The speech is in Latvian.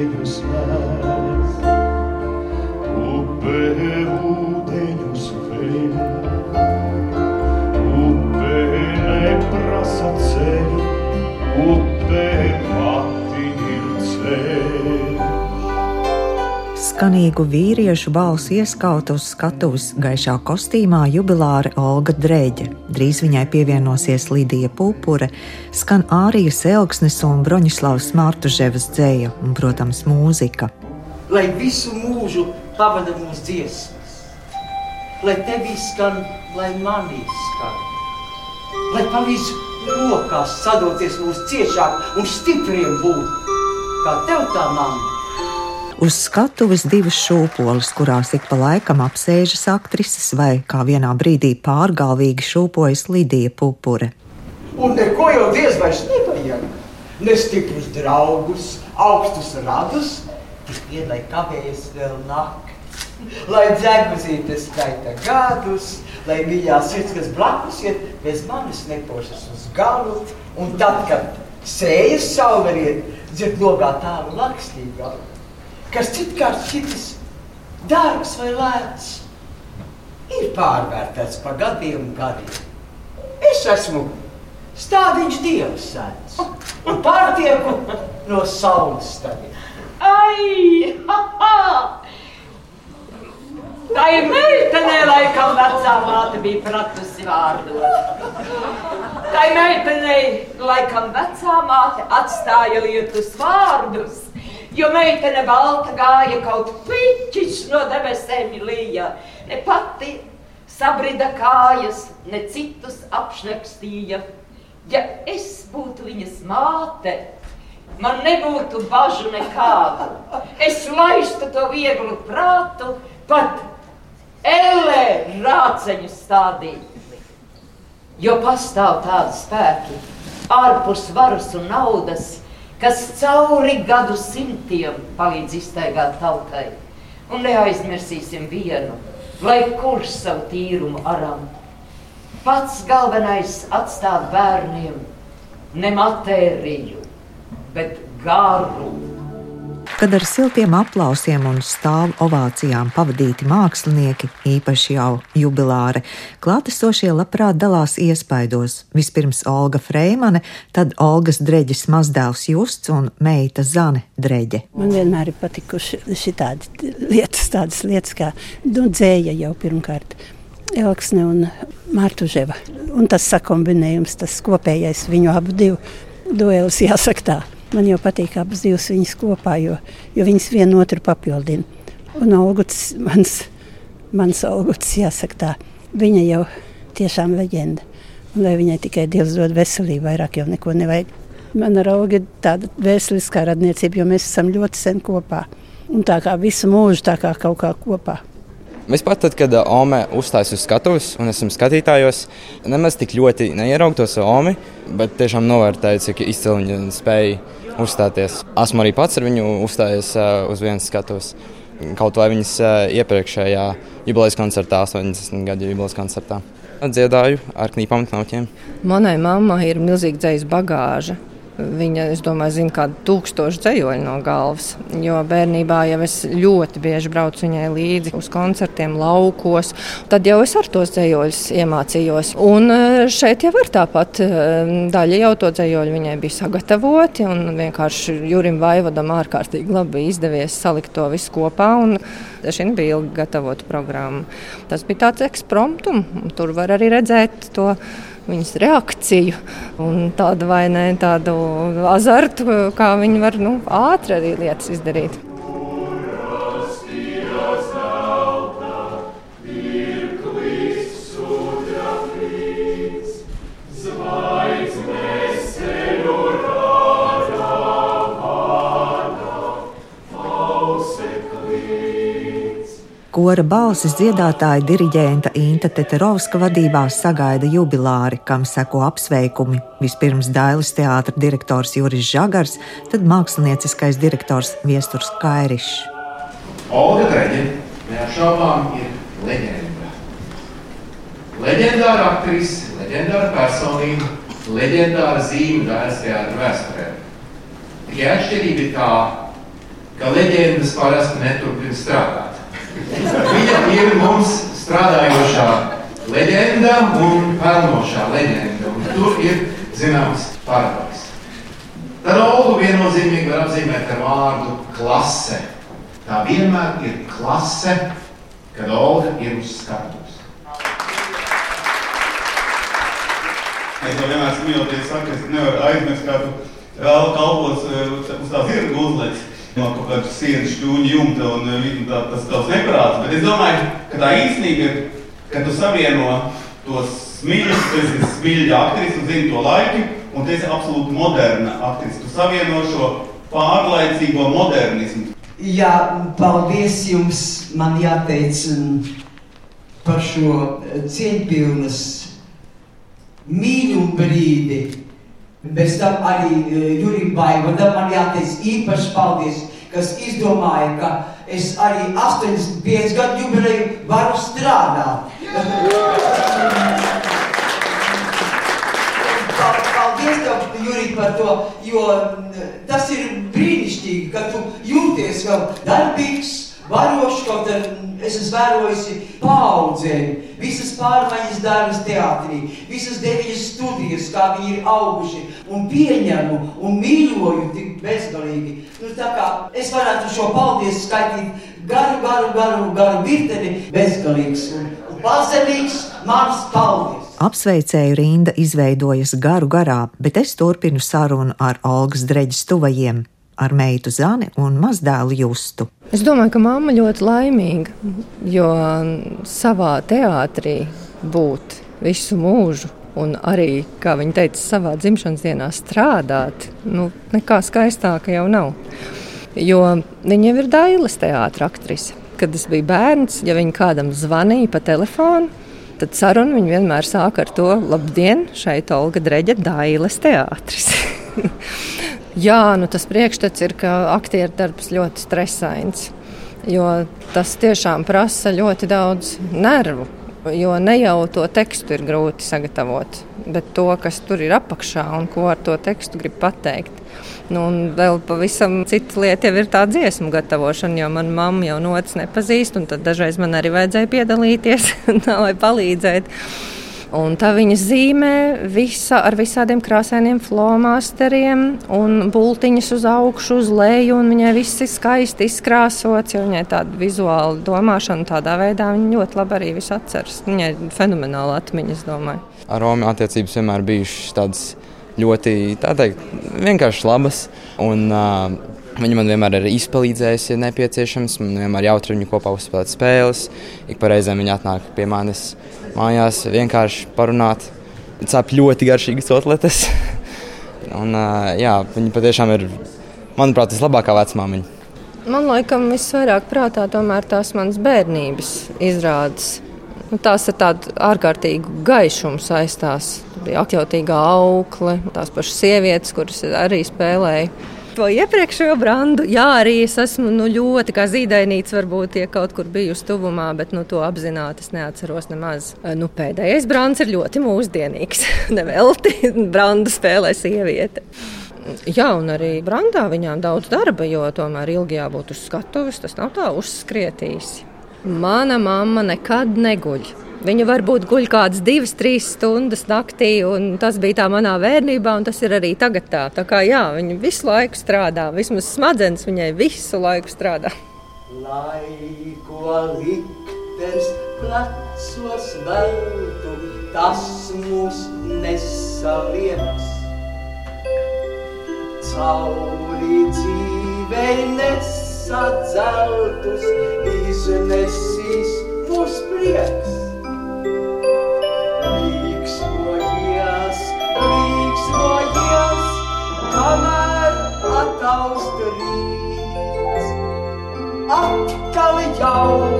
make her smile. Skanīgu vīriešu balsu ieskauta uz skatuves gaišā kostīmā jubilāre Olga Dreģe. Drīz viņai pievienosies Lidija Pupure, skan Ārijas Elksnes un Broņislavas Mārtuževas dzēja un, protams, mūzika. lai visu mūžu pavada mūsu dziesmas, lai tevī skan, lai manī skan, lai palīdz rokās sadoties mūsu ciešāk un stipriem būt, kā tev tā mamma. Uz skatuves divas šūpoles, kurās ik pa laikam apsēžas aktrises, vai kā vienā brīdī pārgalvīgi šūpojas Lidija Pupure. Un neko jau diez vairs nevajag. Ne stiprus draugus, augstus radus, tik vien, lai kavējas vēl nakti. Lai dzēgmazīte skaita gadus, lai mīļā sirds, kas blakus iet, bez manis nepošas uz galu. Un tad, kad sējas sauleriet, dzird logā tālu lakstīgā, kas citkārt šitas dārgs vai lēts, ir pārvērtēts pa gadiem gadiem. Es esmu stādiņš dievs sēdz un pārtieku no saules stadiem. Ai, ha, ha! Tā ir meitene, laikam vecā māte bija pratusi vārdot. Tā ir meitene, laikam vecā māte atstāja lietus vārdus, jo meitene balta gāja kaut piķis no debesēm līja. Ne pati sabrida kājas, ne citus apšnekstīja. Ja es būtu viņas māte, man nebūtu bažu nekādu. Es laistu to vieglu prātu, pat ellē rāceņu stādīt. Jo pastāv tādi spēki, ārpus varas un naudas, kas cauri gadu simtiem palīdz iztaigāt tautai. Un neaizmirsīsim vienu, lai kurš savu tīrumu aram. Pats galvenais atstāt bērniem ne matēriju, bet garu. Kad ar siltiem aplausiem un stāvu ovācijām pavadīti mākslinieki, īpaši jau jubilāri, klātesošie labprāt dalās iespaidos. Vispirms Olga Freimane, tad Olgas dreģes mazdēls Justs un meita Zane Dreģe. Man vienmēr ir patikuši šitādi lietas, tādas lietas kā nu, dzēja jau pirmkārt. Elksne un Mārtuževa. Un tas sakombinējums, tas kopējais viņu abu divu duelis, jāsaka tā. Man jau patīk abas divas viņas kopā, jo, jo viņas vienu otru papildina. Un Olguts, mans, mans Olguts, jāsaka tā, viņa jau tiešām leģenda. Un lai viņai tikai Dievs dod veselību, vairāk jau neko nevajag. Man ar augu ir tāda vēsturiskā radniecība, jo mēs esam ļoti sen kopā. Un tā kā visu mūžu tā kā kaut kā kopā. Vispār tad, kad uh, Ome uzstājas uz skatuves un esmu skatījājos, nemaz tik ļoti neieraugu to savu Omi, bet tiešām novērtēju, cik izcili viņa spēja uzstāties. Esmu arī pats ar viņu uzstājies uh, uz vienas skatuves. Kaut vai viņas uh, iepriekšējā jubilejas koncertā, 80 gadu jubilejas koncertā. Dziedāju ar knīpām un knauķiem. Manai mammai ir milzīga dzīsla bagāža. Viņa, es domāju, zina kādu tūkstošu dzējoļu no galvas. Jo bērnībā jau es ļoti bieži braucu viņai līdzi uz koncertiem, laukos. Tad jau es ar tos dzējoļus iemācījos. Un eh, šeit jau ir tāpat. eh, Daļa jau to dzējoļu viņai bija sagatavoti. un Vienkārši Jurim Vaivadam ārkārtīgi labi izdevies salikt to visu kopā. Šī bija ilgi gatavota programma. Tas bija tāds ekspromptum. un Tur var arī redzēt to viņas reakciju un tādu vai ne tādu azartu, kā viņi var nu, ātri arī lietas izdarīt. Kora balsis dziedātāja diriģenta Inta Teterovska vadībā sagaida jubilāri, kam seko apsveikumi. Vispirms Dailas teātra direktors Juris Žagars, tad mākslinieckais direktors Viesturs Kairišs. Olga Dreģe neapšaubām ir leģenda. Leģendāra aktrise, leģendāra personība, leģendāra zīme Dailas teātra vēsturē. Tikai atšķirība ir tā, ka leģendas parasti neturpina strādāt. Viņa ir mums strādājošā leģenda un pelnošā leģenda. Un tur ir zināms paradoks. Tad Olgu viennozīmīgi var apzīmēt ar vārdu klase. Tā vienmēr ir klase, kad Olga ir uz skatuves. Es jau vienmēr smiežoties, saku, es nevaru aizmirst, kā tu kalpos eh, uz tās ir uzlicis no kaut kāda sienas šķūņa jumta un eh, tā, tas tavs neprāts. Bet es domāju, ka tā īstenība ir, ka tu savieno tos smiļus, tu esi smiļa aktris un zini to laiku, un tu esi absolūti moderna aktris. Tu savieno šo pārlaicīgo modernismu. Jā, paldies jums. Man jāteic mm, par šo eh, cieņpilnas mīļu brīdi. Bez tam arī uh, Jurim Baivadam man jāteic īpaši paldies, kas izdomāja, ka es arī 85 gadu jubileju varu strādāt. Paldies tev, Jurij, par to, jo tas ir brīnišķīgi, ka tu jūties vēl darbīgs, varošs, kaut arī es esmu vērojusi paudzēm, visas pārmaiņas darbas teātrī, visas deviņas studijas, kā viņi ir auguši un pieņemu un mīļoju tik bezgalīgi. Nu, tā kā es varētu šo paldies skaitīt garu, garu, garu, garu virteni bezgalīgs un, un pazemīgs mans paldies. Apsveicēju rinda izveidojas garu garā, bet es turpinu sarunu ar Olgas dreģis tuvajiem ar meitu Zani un mazdēlu Justu. Es domāju, ka mamma ļoti laimīga, jo savā teātrī būt visu mūžu. Un arī, kā viņa teica, savā dzimšanas dienā strādāt, nu, nekā skaistāka jau nav. Jo viņa jau ir Dailas teātris aktrise. Kad es biju bērns, ja viņa kādam zvanīja pa telefonu, tad sarunu viņa vienmēr sāka ar to: Labdien, šeit Olga Dreģa, Dailas teātris. Jā, nu tas priekšstats ir, ka aktieru darbs ļoti stresains. Jo tas tiešām prasa ļoti daudz nervu. Jo ne jau to tekstu ir grūti sagatavot, bet to, kas tur ir apakšā un ko ar to tekstu grib pateikt. Nu, un vēl pavisam cita lieta ir tā dziesmu gatavošana, jo manā mamma jau notis nepazīst, un tad dažreiz man arī vajadzēja piedalīties, lai palīdzētu. Un tā viņa zīmē visa, ar visādiem krāsainiem flomasteriem un bultiņas uz augšu, uz leju. Viņai viss ir skaisti izkrāsots, jo viņai tāda vizuāla domāšana tādā veidā viņa ļoti labi arī visu atceras. Viņai ir fenomenāla atmiņa, es domāju. Ar Romu attiecības vienmēr bijušas tādas ļoti teikt, vienkārši labas. Un, uh, Viņa man vienmēr ir izpalīdzējusi, ja nepieciešams. Man vienmēr jautri viņu kopā uzspēlēt spēles. Ik pa reizēm viņa atnāk pie manis mājās vienkārši parunāt. Cep ļoti garšīgas otletes. Un, jā, viņa patiešām ir, manuprāt, vislabākā vecmāmiņa. Man laikam visvairāk prātā tomēr tās manas bērnības izrādes. Nu, tās ir tādas ārkārtīgi gaišums saistās. Bija atjautīgā aukle, tās pašas sievietes, kuras arī spēlēja to iepriekšējo brandu. Jā, arī es esmu nu, ļoti kā zīdainīts, varbūt ja kaut kur bijusi tuvumā, bet nu, to apzināti es neatceros nemaz. Nu, pēdējais brands ir ļoti mūsdienīgs. Nevelti brandu spēlē sieviete. Jā, un arī brandā viņām daudz darba, jo tomēr ilgi jābūt uz skatuves. Tas nav tā uzskrietīs. Mana mamma nekad neguļ. Viņa varbūt guļ kādas divas, trīs stundas naktī, un tas bija tā manā bērnībā, un tas ir arī tagad tā. Tā kā jā, viņa visu laiku strādā, vismaz smadzenes viņai visu laiku strādā. Lai ko liktenis plecos veltu, tas mūs nesalieks. Cauri dzīvei nesadzeltus iznesīs mūs prieks. Līksmojies, līksmojies, kamēr ataust rīts. Atkal rūpību.